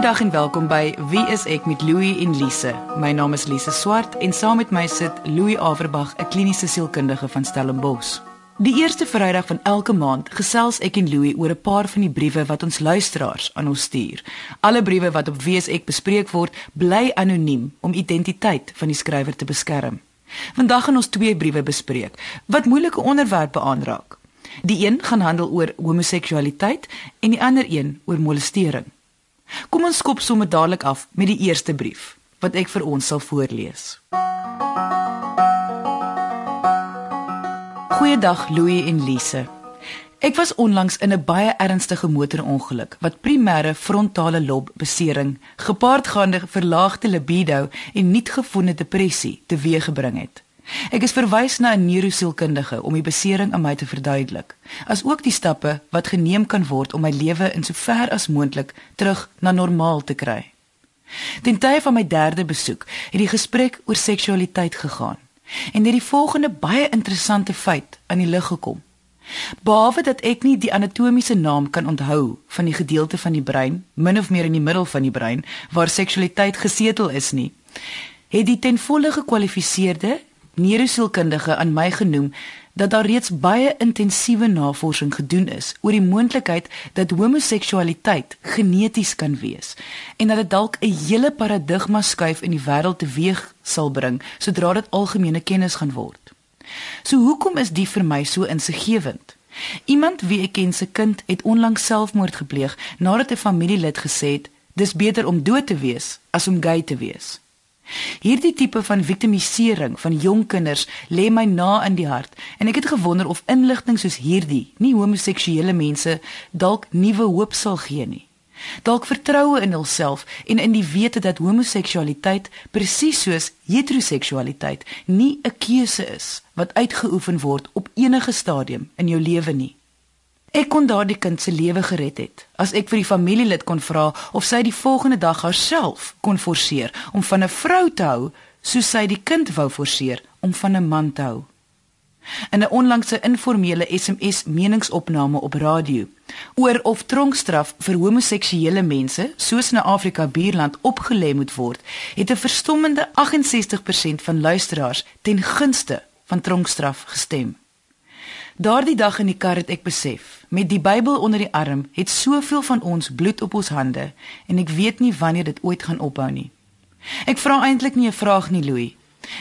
Goeiedag en welkom by Wie is ek met Louie en Lise. My naam is Lise Swart en saam met my sit Louie Averbag, 'n kliniese sielkundige van Stellenbosch. Die eerste Vrydag van elke maand gesels ek en Louie oor 'n paar van die briewe wat ons luisteraars aan ons stuur. Alle briewe wat op Wie is ek bespreek word, bly anoniem om identiteit van die skrywer te beskerm. Vandag gaan ons twee briewe bespreek wat moeilike onderwerpe aanraak. Die een gaan handel oor homoseksualiteit en die ander een oor molestering. Kom ons skop sommer dadelik af met die eerste brief wat ek vir ons sal voorlees. Goeiedag Louie en Lise. Ek was onlangs in 'n baie ernstige motorongeluk wat primêre frontale lob besering, gepaardgaande verlaagde libido en nie-gevoelde depressie teweeggebring het. Ek is verwys na 'n neurosielkundige om die besering aan my te verduidelik, asook die stappe wat geneem kan word om my lewe in sover as moontlik terug na normaal te kry. Ten tye van my derde besoek het die gesprek oor seksualiteit gegaan en het die volgende baie interessante feit aan die lig gekom. Behalwe dat ek nie die anatomiese naam kan onthou van die gedeelte van die brein, min of meer in die middel van die brein waar seksualiteit gesetel is nie, het die ten volle gekwalifiseerde neurosielkundige aan my genoem dat daar reeds baie intensiewe navorsing gedoen is oor die moontlikheid dat homoseksualiteit geneties kan wees en dat dit dalk 'n hele paradigma skuif in die wêreld teweeg sal bring sodra dit algemene kennis gaan word. So hoekom is dit vir my so insiggewend? Iemand wie ek ken se kind het onlangs selfmoord gepleeg nadat 'n familielid gesê het dis beter om dood te wees as om gay te wees. Hierdie tipe van victimisering van jong kinders lê my na in die hart en ek het gewonder of inligting soos hierdie nie homoseksuele mense dalk nuwe hoop sal gee nie. Dalk vertroue in hulself en in die wete dat homoseksualiteit presies soos heteroseksualiteit nie 'n keuse is wat uitgeoefen word op enige stadium in jou lewe nie. Ek kon daardie kind se lewe gered het. As ek vir die familielid kon vra of sy die volgende dag haarself kon forceer om van 'n vrou te hou, soos sy die kind wou forceer om van 'n man te hou. In 'n onlangse informele SMS meningsopname op radio oor of tronkstraf vir homoseksuele mense soos in Afrika buurland opgelê moet word, het 'n verstommende 68% van luisteraars ten gunste van tronkstraf gestem. Daardie dag in die kar het ek besef, met die Bybel onder die arm, het soveel van ons bloed op ons hande en ek weet nie wanneer dit ooit gaan ophou nie. Ek vra eintlik nie 'n vraag nie, Louis.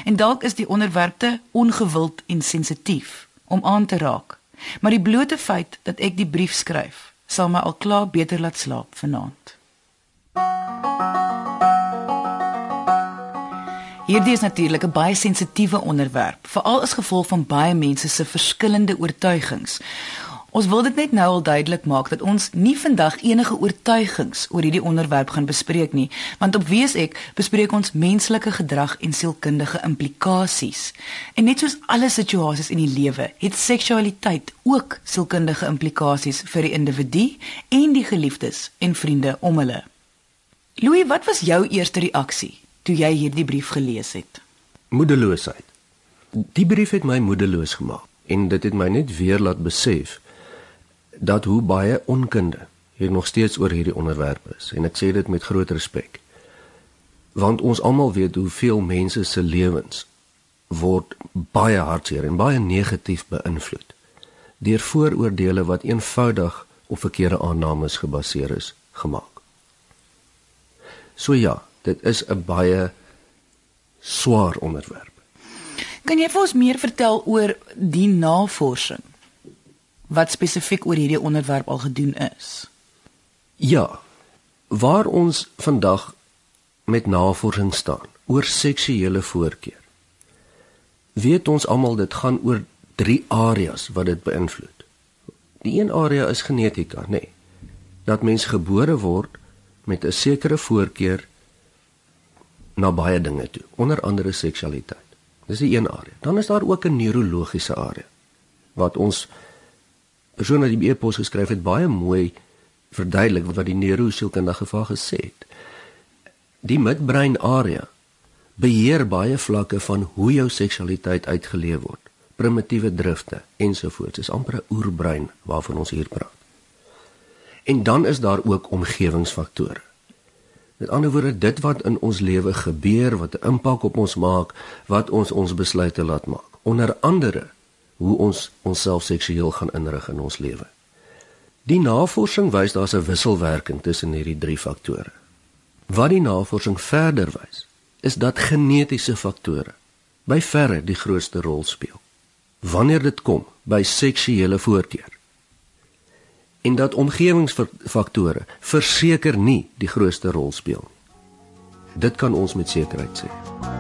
En dalk is die onderwerp te ongewild en sensitief om aan te raak. Maar die blote feit dat ek die brief skryf, sal my al klaar beter laat slaap vanaand. Hierdie is natuurlik 'n baie sensitiewe onderwerp, veral as gevolg van baie mense se verskillende oortuigings. Ons wil dit net nou al duidelik maak dat ons nie vandag enige oortuigings oor hierdie onderwerp gaan bespreek nie, want op wees ek bespreek ons menslike gedrag en sielkundige implikasies. En net soos alle situasies in die lewe, het seksualiteit ook sielkundige implikasies vir die individu en die geliefdes en vriende om hulle. Louis, wat was jou eerste reaksie toe jy hierdie brief gelees het? Moedeloosheid. Die brief het my moedeloos gemaak en dit het my net weer laat besef dat hoe baie onkunde hier nog steeds oor hierdie onderwerp is en ek sê dit met groot respek. Want ons almal weet hoeveel mense se lewens word baie hartseer en baie negatief beïnvloed deur vooroordeele wat eenvoudig op verkeerde aannames gebaseer is gemaak. So ja, dit is 'n baie swaar onderwerp. Kan jy vir ons meer vertel oor die navorsing wat spesifiek oor hierdie onderwerp al gedoen is? Ja. Waar ons vandag met navorsing staan oor seksuele voorkeur. Weet ons almal dit gaan oor drie areas wat dit beïnvloed. Die een area is genetika, nê. Nee, dat mens gebore word met 'n sekere voorkeur na baie dinge toe, onder andere seksualiteit. Dis die een area. Dan is daar ook 'n neurologiese area wat ons persoon wat die e-pos geskryf het baie mooi verduidelik wat die neurosielkundige van gesê het. Die midbrein area beheer baie vlakke van hoe jou seksualiteit uitgeleef word, primitiewe drifte ensovoorts. Dis amper 'n oerbrein waarvan ons hier praat. En dan is daar ook omgewingsfaktore Met ander woorde, dit wat in ons lewe gebeur, wat 'n impak op ons maak, wat ons ons besluite laat maak. Onder andere hoe ons onsself seksueel gaan inrig in ons lewe. Die navorsing wys daar's 'n wisselwerking tussen hierdie drie faktore. Wat die navorsing verder wys, is dat genetiese faktore by verre die grootste rol speel wanneer dit kom by seksuele voorkeur. En dat omgewingsfaktore verseker nie die grootste rol speel nie. Dit kan ons met sekerheid sê.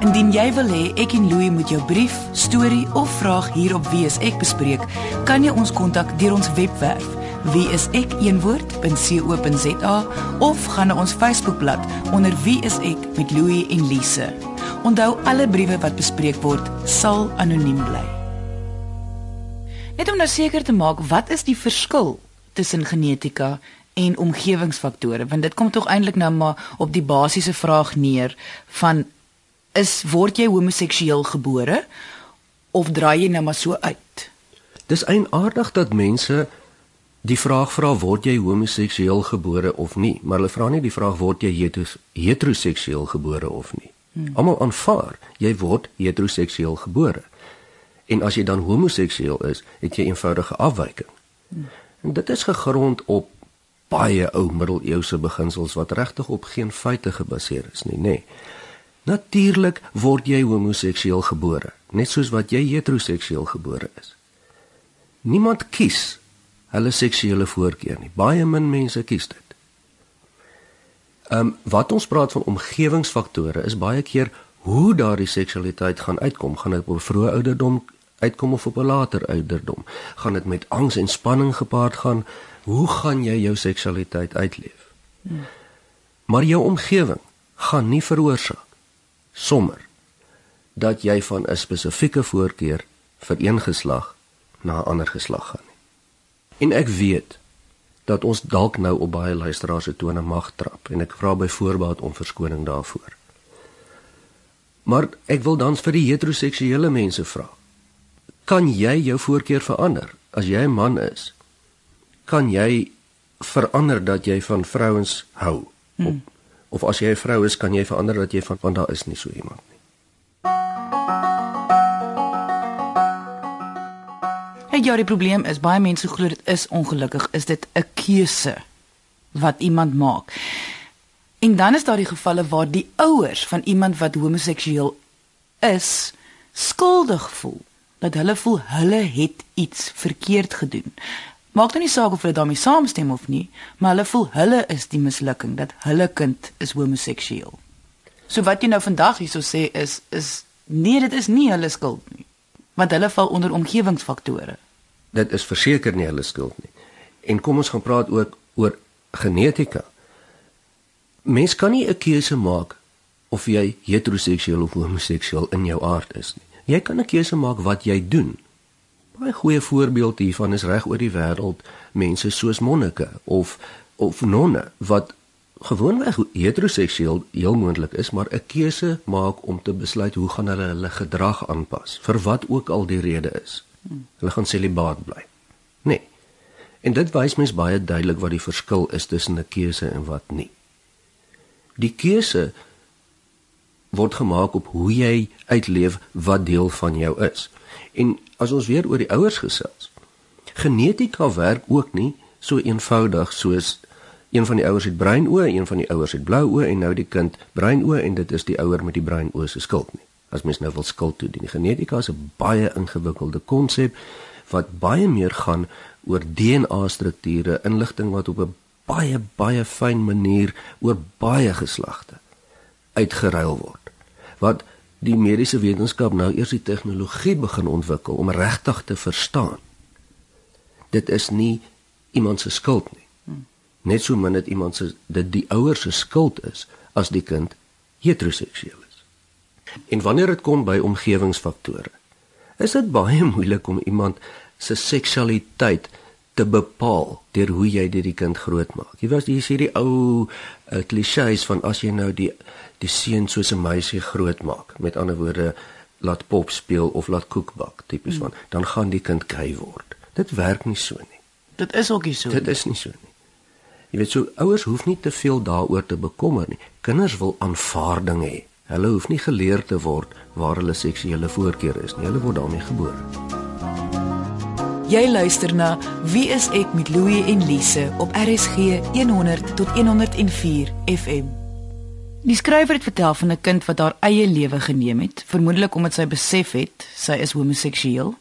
Indien jy wil hê ek en Louie moet jou brief, storie of vraag hier op Wie is ek bespreek, kan jy ons kontak deur ons webwerf wieisek.co.za of gaan na ons Facebookblad onder Wie is ek met Louie en Lise. Onthou alle briewe wat bespreek word sal anoniem bly. Net om nou seker te maak, wat is die verskil tussen genetika en omgewingsfaktore? Want dit kom tog eintlik nou maar op die basiese vraag neer van is word jy homoseksueel gebore of draai jy nou maar so uit? Dis eienaardig dat mense die vraag vra word jy homoseksueel gebore of nie, maar hulle vra nie die vraag word jy heteroseksueel gebore of nie. Hmm. Almal aanvaar jy word heteroseksueel gebore. En as jy dan homoseksueel is, het jy eenvoudige afwyking. Hmm. En dit is gegrond op baie ou middeleeuse beginsels wat regtig op geen feite gebaseer is nie, nê. Nee. Natuurlik word jy homoseksueel gebore, net soos wat jy heteroseksueel gebore is. Niemand kies hulle seksuele voorkeur nie. Baie min mense kies dit. Ehm um, wat ons praat van omgewingsfaktore is baie keer hoe daardie seksualiteit gaan uitkom. Gaan dit op 'n vroeë ouderdom uitkom of op 'n later ouderdom? Gaan dit met angs en spanning gepaard gaan? Hoe gaan jy jou seksualiteit uitleef? Hmm. Maar jou omgewing gaan nie veroorsaak sommer dat jy van 'n spesifieke voorkeur vir een geslag na 'n ander geslag gaan nie. En ek weet dat ons dalk nou op baie luisteraars se tone mag trap en ek vra byvoorbeeld om verskoning daarvoor. Maar ek wil dan vir die heteroseksuele mense vra. Kan jy jou voorkeur verander as jy 'n man is? Kan jy verander dat jy van vrouens hou? Hmm of as jy 'n vrou is, kan jy verander dat jy van want daar is nie so iemand nie. Hey, ja, die probleem is baie mense glo dit is ongelukkig, is dit 'n keuse wat iemand maak. En dan is daar die gevalle waar die ouers van iemand wat homoseksueel is skuldig voel dat hulle voel hulle het iets verkeerd gedoen. Maak dan nie saak of hulle daarmee saamstem of nie, maar hulle voel hulle is die mislukking dat hulle kind is homoseksueel. So wat jy nou vandag hierso sê is is nee, dit is nie hulle skuld nie. Want hulle val onder omgewingsfaktore. Dit is verseker nie hulle skuld nie. En kom ons gaan praat ook oor genetika. Mens kan nie 'n keuse maak of jy heteroseksueel of homoseksueel in jou aard is nie. Jy kan 'n keuse maak wat jy doen baie goeie voorbeeld hiervan is reg oor die wêreld mense soos monnike of of nonne wat gewoonweg heteroseksueel heel moontlik is maar 'n keuse maak om te besluit hoe gaan hulle hulle gedrag aanpas vir wat ook al die rede is. Hulle gaan celibaat bly. Nee. En dit wys mens baie duidelik wat die verskil is tussen 'n keuse en wat nie. Die keuse word gemaak op hoe jy uitleef wat deel van jou is. En as ons weer oor die ouers gesels. Genetika werk ook nie so eenvoudig soos een van die ouers het bruin oë, een van die ouers het blou oë en nou die kind bruin oë en dit is die ouer met die bruin oë se skuld nie. As mens nou wil skuld toe dien. Genetika is 'n baie ingewikkelde konsep wat baie meer gaan oor DNA strukture, inligting wat op 'n baie baie fyn manier oor baie geslagte uitgeruil word. Wat die mediese wetenskap nou eers die tegnologie begin ontwikkel om regtig te verstaan. Dit is nie iemand se skuld nie. Net so min dit iemand se dit die ouers se skuld is as die kind heteroseksueel is. En wanneer dit kom by omgewingsfaktore, is dit baie moeilik om iemand se seksualiteit te bepaal deur hoe jy dit die kind grootmaak. Jy weet jy sê die ou uh, klisjées van as jy nou die die seun soos 'n meisie grootmaak, met ander woorde laat pop speel of laat koek bak, tipies hmm. van, dan gaan die kind gay word. Dit werk nie so nie. Dit is ook nie so. Dit is nie so nie. Jy weet so ouers hoef nie te veel daaroor te bekommer nie. Kinders wil aanvaarding hê. Hulle hoef nie geleer te word waar hulle seksuele voorkeur is nie. Hulle word daarmee gebore. Jy luister na Wie is ek met Louie en Lise op RSG 100 tot 104 FM. Die skrywer het vertel van 'n kind wat haar eie lewe geneem het, vermoedelik omdat sy besef het sy is homoseksueel.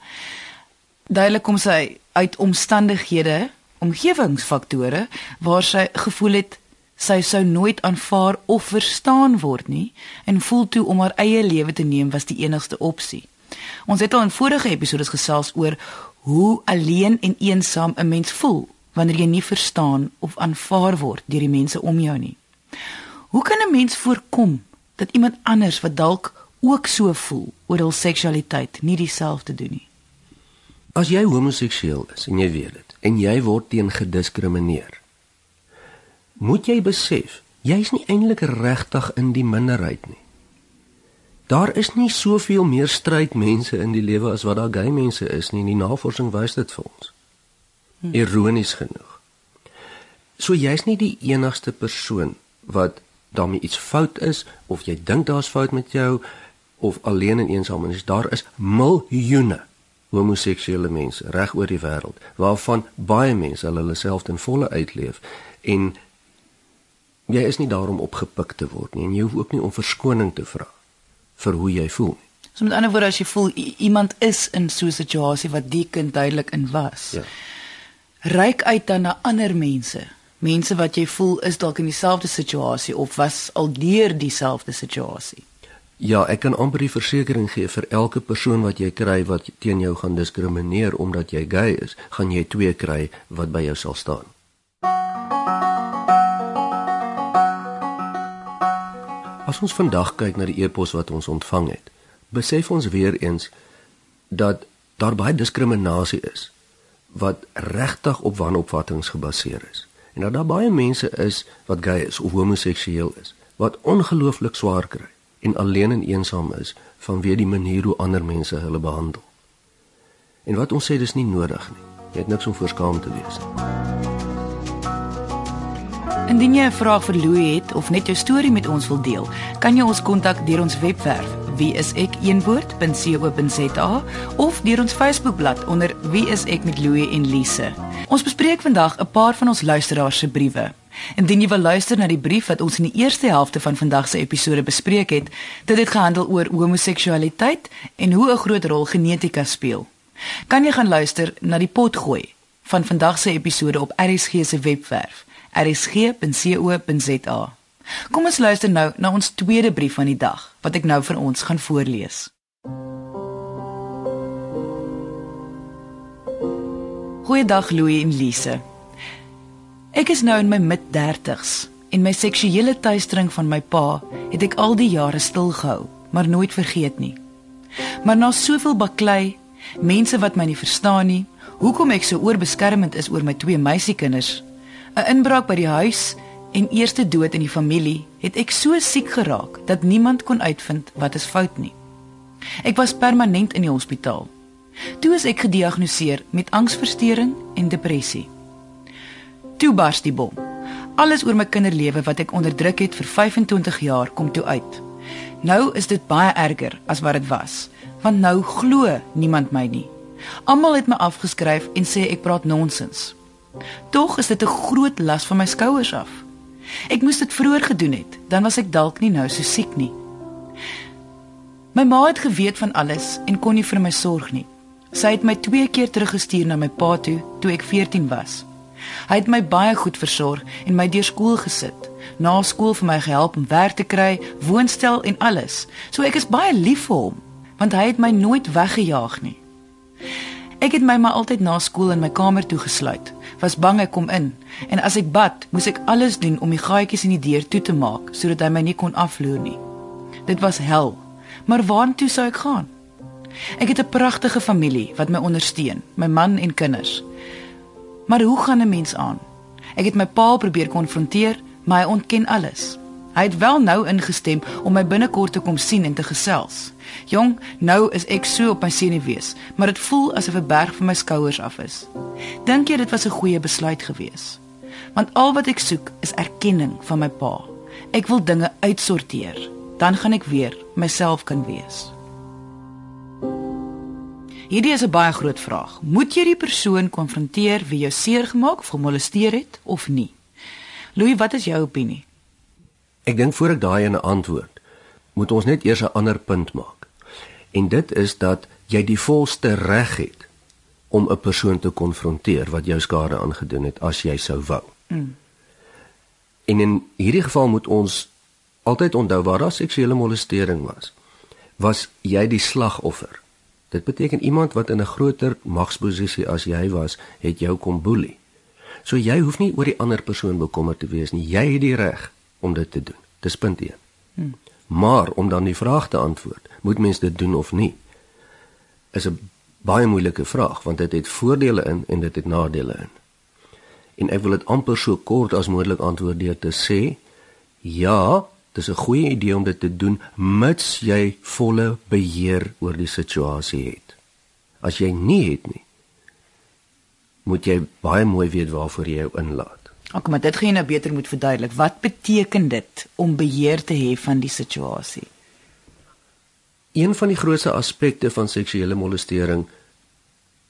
Duidelik kom sy uit omstandighede, omgewingsfaktore waar sy gevoel het sy sou nooit aanvaar of verstaan word nie en voel toe om haar eie lewe te neem was die enigste opsie. Ons het al in vorige episodes gesels oor hoe alleen en eensaam 'n mens voel wanneer jy nie verstaan of aanvaar word deur die mense om jou nie. Hoe kan 'n mens voorkom dat iemand anders wat dalk ook so voel oor hul seksualiteit nie dieselfde doen nie? As jy homoseksueel is en jy weet dit en jy word teen gediskrimineer, moet jy besef jy's nie eintlik regtig in die minderheid nie. Daar is nie soveel meer stryd mense in die lewe as wat daar gay mense is nie. Die navorsing wys dit vir ons. Hm. Ironies genoeg. So jy's nie die enigste persoon wat daarmee iets fout is of jy dink daar's fout met jou of alleen en eensaam is. Daar is miljoene homoseksuele mense reg oor die wêreld waarvan baie mense hulle hulle self ten volle uitleef en jy is nie daarom opgepik te word nie en jy hoef ook nie om verskoning te vra vir hoe jy voel. So met ander woorde as jy voel iemand is in so 'n situasie wat die kind duidelik in was. Ja. Ryk uit dan na ander mense. Mense wat jy voel is dalk in dieselfde situasie of was al deur dieselfde situasie. Ja, ek kan amper die versekering gee vir elke persoon wat jy kry wat teen jou gaan diskrimineer omdat jy gay is, gaan jy twee kry wat by jou sal staan. As ons vandag kyk na die e-pos wat ons ontvang het, besef ons weer eens dat daar baie diskriminasie is wat regtig op wanopvattinge gebaseer is. En dat daar baie mense is wat gay is of homoseksueel is wat ongelooflik swaar kry en alleen en eensaam is vanweë die manier hoe ander mense hulle behandel. En wat ons sê dis nie nodig nie. Jy het niks om voor skaam te wees nie. Indien jy 'n vraag vir Louie het of net jou storie met ons wil deel, kan jy ons kontak deur ons webwerf wieisek1woord.co.za of deur ons Facebookblad onder Wie is ek met Louie en Lise. Ons bespreek vandag 'n paar van ons luisteraars se briewe. Indien jy wil luister na die brief wat ons in die eerste helfte van vandag se episode bespreek het, dit het gehandel oor homoseksualiteit en hoe 'n groot rol genetika speel. Kan jy gaan luister na die potgooi van vandag se episode op RSG se webwerf rsg.co.za. Kom ons luister nou na ons tweede brief van die dag wat ek nou vir ons gaan voorlees. Goeiedag Louie en Lise. Ek is nou in my mid-30s en my seksuele tuistering van my pa het ek al die jare stil gehou, maar nooit vergeet nie. Maar na soveel baklei, mense wat my nie verstaan nie, hoekom ek so oorbeskermend is oor my twee meisiekinders 'n inbraak by die huis en eerste dood in die familie het ek so siek geraak dat niemand kon uitvind wat is fout nie. Ek was permanent in die hospitaal. Toe is ek gediagnoseer met angsversteuring en depressie. Toe bars die bom. Alles oor my kinderlewe wat ek onderdruk het vir 25 jaar kom toe uit. Nou is dit baie erger as wat dit was, want nou glo niemand my nie. Almal het my afgeskryf en sê ek praat nonsens. Tog is dit 'n groot las van my skouers af. Ek moes dit vroeër gedoen het, dan was ek dalk nie nou so siek nie. My ma het geweet van alles en kon nie vir my sorg nie. Sy het my 2 keer teruggestuur na my pa toe toe ek 14 was. Hy het my baie goed versorg en my deur skool gesit. Na skool vir my gehelp om werk te kry, woonstel en alles. So ek is baie lief vir hom, want hy het my nooit weggejaag nie. Ek het my maar altyd na skool in my kamer toegesluit was bang ek kom in en as ek bad, moes ek alles doen om die gaatjies in die deur toe te maak sodat hy my nie kon afloer nie. Dit was hel. Maar waartoe sou ek gaan? Ek het 'n pragtige familie wat my ondersteun, my man en kinders. Maar hoe gaan 'n mens aan? Ek het my pa probeer konfronteer, maar hy ontken alles. Hy het wel nou ingestem om my binnekort te kom sien en te gesels. Jong, nou is ek so op my senuwees, maar dit voel asof 'n berg van my skouers af is. Dink jy dit was 'n goeie besluit gewees? Want al wat ek soek is erkenning van my pa. Ek wil dinge uitsorteer. Dan gaan ek weer myself kan wees. Hierdie is 'n baie groot vraag. Moet jy die persoon konfronteer wie jou seer gemaak of gemolesteer het of nie? Louis, wat is jou opinie? Ek dink voor ek daai 'n antwoord, moet ons net eers 'n ander punt maak. En dit is dat jy die volste reg het om 'n persoon te konfronteer wat jou skade aangedoen het as jy sou wou. Mm. En in hierdie geval moet ons altyd onthou waar daar seksuele molestering was, was jy die slagoffer. Dit beteken iemand wat in 'n groter magsposisie as jy was, het jou kom boelie. So jy hoef nie oor die ander persoon bekommerd te wees nie. Jy het die reg om dit te doen. Dis punt 1. Hmm. Maar om dan die vraag te antwoord, moet mens dit doen of nie? Is 'n baie moeilike vraag want dit het voordele in en dit het nadele in. En ek wil dit amper so kort as moontlik antwoord deur te sê ja, dis 'n goeie idee om dit te doen mits jy volle beheer oor die situasie het. As jy nie het nie, moet jy baie mooi weet waarvoor jy jou inlaat. Ok, maar dit gaan jy nou beter moet verduidelik. Wat beteken dit om beheer te hê van die situasie? Een van die grootste aspekte van seksuele molestering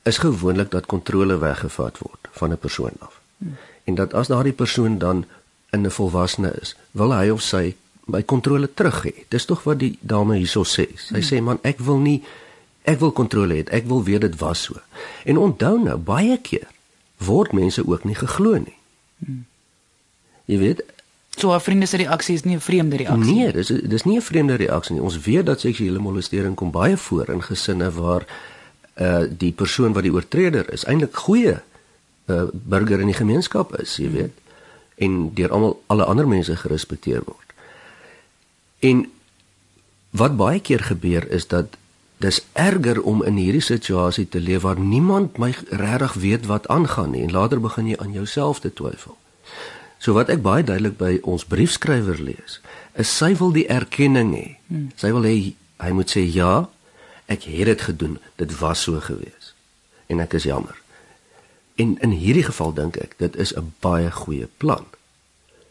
is gewoonlik dat kontrole weggevat word van 'n persoon af. Hmm. En dat as daardie persoon dan in 'n volwassene is, wil hy of sy by kontrole terug hê. Dis tog wat die dame hierso sê. Sy hmm. sê man, ek wil nie ek wil kontrole hê. Ek wil weet dit was so. En onthou nou, baie keer word mense ook nie geglo nie. Hmm. Jy weet, so 'n vriende se reaksie is nie 'n vreemde reaksie nie. Nee, dis dis nie 'n vreemde reaksie nie. Ons weet dat seksuele molestering kom baie voor in gesinne waar uh die persoon wat die oortreder is eintlik goeie uh burger in die gemeenskap is, jy weet, en deur almal alle ander mense gerespekteer word. En wat baie keer gebeur is dat dis erger om in hierdie situasie te leef waar niemand my regtig weet wat aangaan nie en later begin jy aan jouself te twyfel. So wat ek baie duidelik by ons briefskrywer lees, is sy wil die erkenning hê. Hmm. Sy wil hê hy moet sê ja, ek het dit gedoen, dit was so gewees. En ek is jammer. En in hierdie geval dink ek dit is 'n baie goeie plan.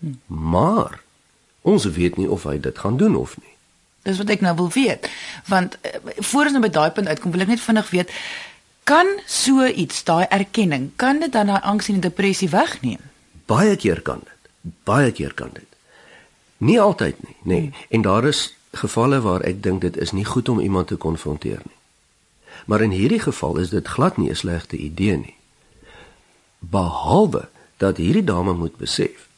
Hmm. Maar ons weet nie of hy dit gaan doen of nie. Dis wat ek nou wil weet. Want uh, voor ons nou by daai punt uitkom, wil ek net vinnig weet kan so iets, daai erkenning, kan dit dan daai angs en depressie wegneem? Baie keer kan dit. Baie keer kan dit. Nie altyd nie, nê. Nee. Hmm. En daar is gevalle waar ek dink dit is nie goed om iemand te konfronteer nie. Maar in hierdie geval is dit glad nie 'n slegte idee nie. Behalwe dat hierdie dame moet besef,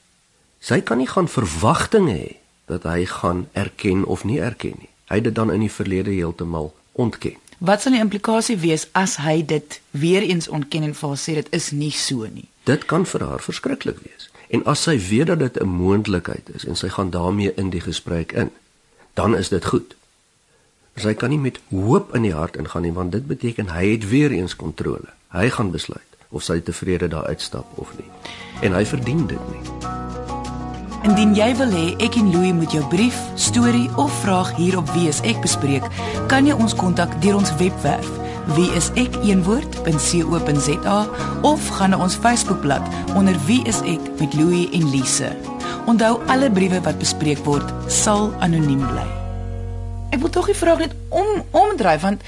sy kan nie gaan verwagtinge hê dat hy gaan erken of nie erken nie. Hy het dit dan in die verlede heeltemal ontken. Wat sal die implikasie wees as hy dit weer eens ontken en vir haar sê dit is nie so nie? Dit kan vir haar verskriklik wees. En as sy weet dat dit 'n moontlikheid is en sy gaan daarmee in die gesprek in, dan is dit goed. Sy kan nie met hoop in die hart ingaan nie want dit beteken hy het weer eens kontrole. Hy gaan besluit of sy tevrede daar uitstap of nie. En hy verdien dit nie. Indien jy wil hê ek en Louie moet jou brief, storie of vraag hierop wees ek bespreek, kan jy ons kontak deur ons webwerf wie is ek eenwoord.co.za of gaan na ons Facebookblad onder wie is ek met Louie en Lise. Onthou alle briewe wat bespreek word sal anoniem bly. Ek wil tog die vraag net om omdryf want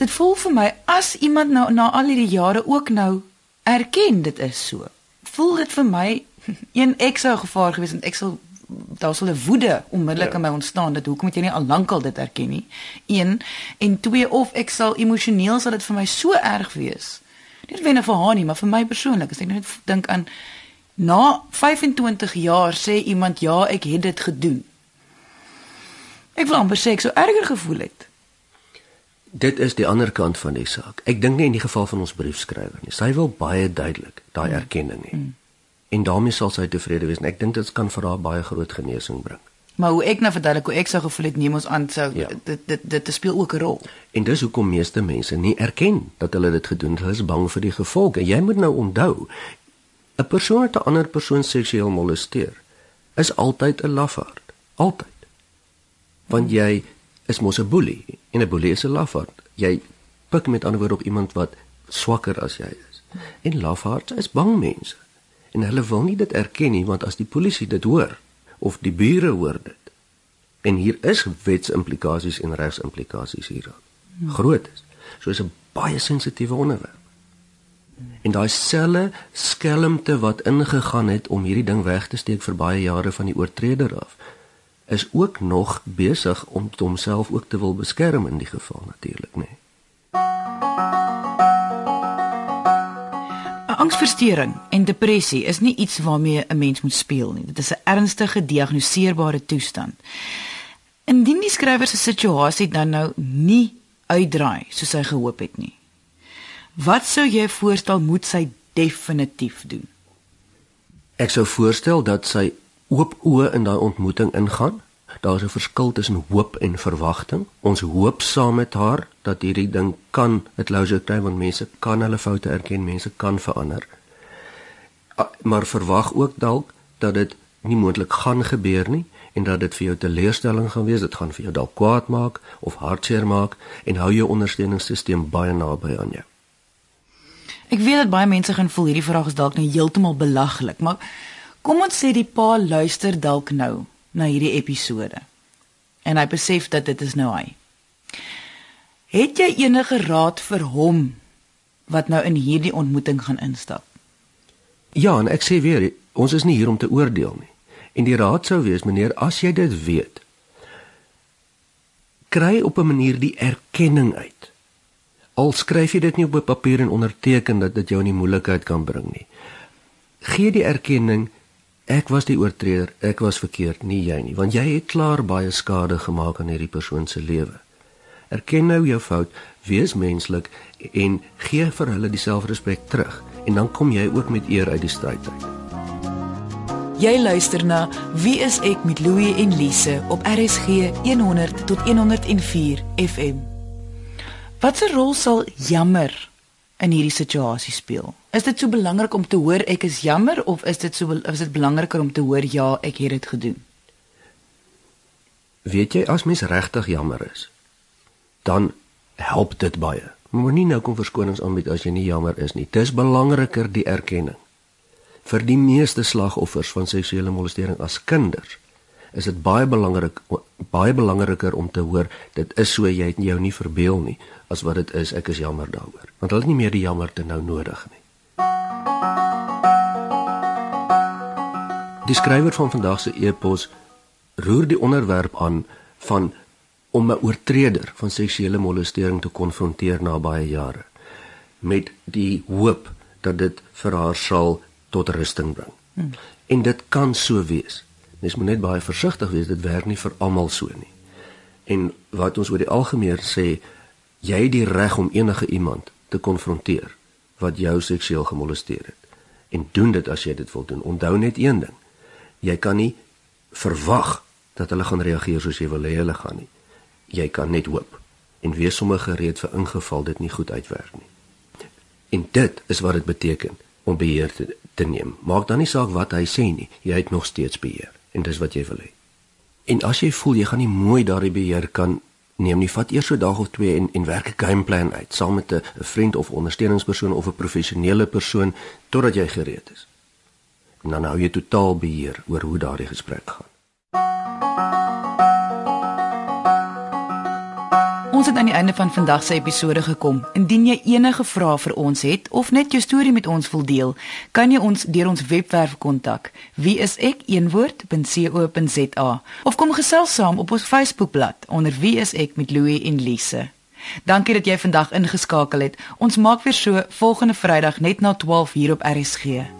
dit voel vir my as iemand nou na al hierdie jare ook nou erken dit is so. Voel dit vir my een ek sou gevaar gewees en ek sal daar sal 'n woede onmiddellik ja. in my ontstaan dat hoekom het jy nie al lankal dit erken nie? Een en twee of ek sal emosioneel sal dit vir my so erg wees. Nie net vir haar nie, maar vir my persoonlik. As ek net dink aan na 25 jaar sê iemand ja, ek het dit gedoen. Ek wil amper sê ek sou erger gevoel het. Dit is die ander kant van die saak. Ek dink nie in die geval van ons briefskrywer nie. Sy wil baie duidelik daai mm. erkenning hê. Mm en daarmee sal sy tevrede wees en ek dink dit kan vir haar baie groot genesing bring. Maar hoe ek nou verduidelik hoe ek sou gevoel het neem ons aan sou ja. dit dit dit speel ook 'n rol. En dis hoekom meeste mense nie erken dat hulle dit gedoen het. Hulle is bang vir die gevolge. Jy moet nou onthou 'n persoon wat 'n ander persoon seksueel molesteer is altyd 'n lafaard. Altyd. Want jy is mos 'n boelie en 'n boelie is 'n lafaard. Jy pik met ander woorde op iemand wat swakker as jy is. En lafaards is bang mense. En hulle wil nie dit erken nie want as die polisie dit hoor of die bure hoor dit. En hier is wetsimplikasies en regsimplikasies hieraan. Groot is. So is 'n baie sensitiewe onderwerp. En daai selle skelmte wat ingegaan het om hierdie ding weg te steek vir baie jare van die oortreder af is ook nog besig om homself ook te wil beskerm in die geval natuurlik, nê. Nee. Angsversteuring en depressie is nie iets waarmee 'n mens moet speel nie. Dit is 'n ernstige gediagnoseerbare toestand. Indien die skrywer se situasie dan nou nie uitdraai soos hy gehoop het nie. Wat sou jy voorstel moet sy definitief doen? Ek sou voorstel dat sy oop oë in daai ontmoeting ingaan. Daar's 'n verskil tussen hoop en verwagting. Ons hoop saam met haar dat hierdie ding kan 'n closure kry want mense kan hulle foute erken, mense kan verander. Maar verwag ook dalk dat dit nie moontlik gaan gebeur nie en dat dit vir jou teleurstelling gaan wees, dit gaan vir jou dalk kwaad maak of hartseer maak en hou jou ondersteuningssisteem baie naby aan jou. Ek weet dat baie mense gaan voel hierdie vraag is dalk nou heeltemal belaglik, maar Kom ons sê die pa luister dalk nou na hierdie episode. En hy besef dat dit is nou hy. Het jy enige raad vir hom wat nou in hierdie ontmoeting gaan instap? Ja, en ek sê weer, ons is nie hier om te oordeel nie. En die raad sou wees, meneer, as jy dit weet, kry op 'n manier die erkenning uit. Al skryf jy dit nie op 'n papier en onderteken dat dit jou in die moeilikheid kan bring nie. Gee die erkenning Ek was die oortreder, ek was verkeerd, nie jy nie, want jy het klaar baie skade gemaak aan hierdie persoon se lewe. Erken nou jou fout, wees menslik en gee vir hulle dieselfde respek terug en dan kom jy ook met eer uit die stryd uit. Jy luister na Wie is ek met Louie en Lise op RSG 100 tot 104 FM. Watse rol sal jammer in hierdie situasie speel? Is dit so belangrik om te hoor ek is jammer of is dit so is dit belangriker om te hoor ja, ek het dit gedoen? Weet jy as mens regtig jammer is, dan help dit baie. Moenie nou kom verskonings aanbied as jy nie jammer is nie. Dis belangriker die erkenning. Vir die meeste slagoffers van seksuele molestering as kinders is dit baie belangrik baie belangriker om te hoor dit is so jy het jou nie verbeel nie as wat dit is ek is jammer daaroor want hulle het nie meer die jammerte nou nodig nie Die skrywer van vandag se e-pos roer die onderwerp aan van om 'n oortreder van seksuele molestering te konfronteer na baie jare met die hoop dat dit vir haar sal tot rusting bring. Hmm. En dit kan so wees. Mens moet net baie versigtig wees, dit werk nie vir almal so nie. En wat ons oor die algemeen sê, jy het die reg om enige iemand te konfronteer wat jou seksueel gemolesteer het. En doen dit as jy dit wil doen. Onthou net een ding jy kan nie verwag dat hulle gaan reageer soos jy wil hê hulle gaan nie. Jy kan net hoop en wees sommer gereed vir ingeval dit nie goed uitwerk nie. En dit is wat dit beteken om beheer te, te neem. Maak dan nie saak wat hy sê nie, jy het nog steeds beheer en dis wat jy wil hê. En as jy voel jy gaan nie mooi daardie beheer kan neem nie, vat eers so 'n dag of twee en en werk 'n gameplan uit saam met 'n vriend of ondersteuningspersoon of 'n professionele persoon totdat jy gereed is en dan hou jy totaal beheer oor hoe daardie gesprek gaan. Ons het aan die einde van vandag se episode gekom. Indien jy enige vrae vir ons het of net jou storie met ons wil deel, kan jy ons deur ons webwerf kontak. Wie is ek? eenwoord.co.za of kom gesels saam op ons Facebookblad onder Wie is ek met Louie en Lise. Dankie dat jy vandag ingeskakel het. Ons maak weer so volgende Vrydag net na 12 hier op RSG.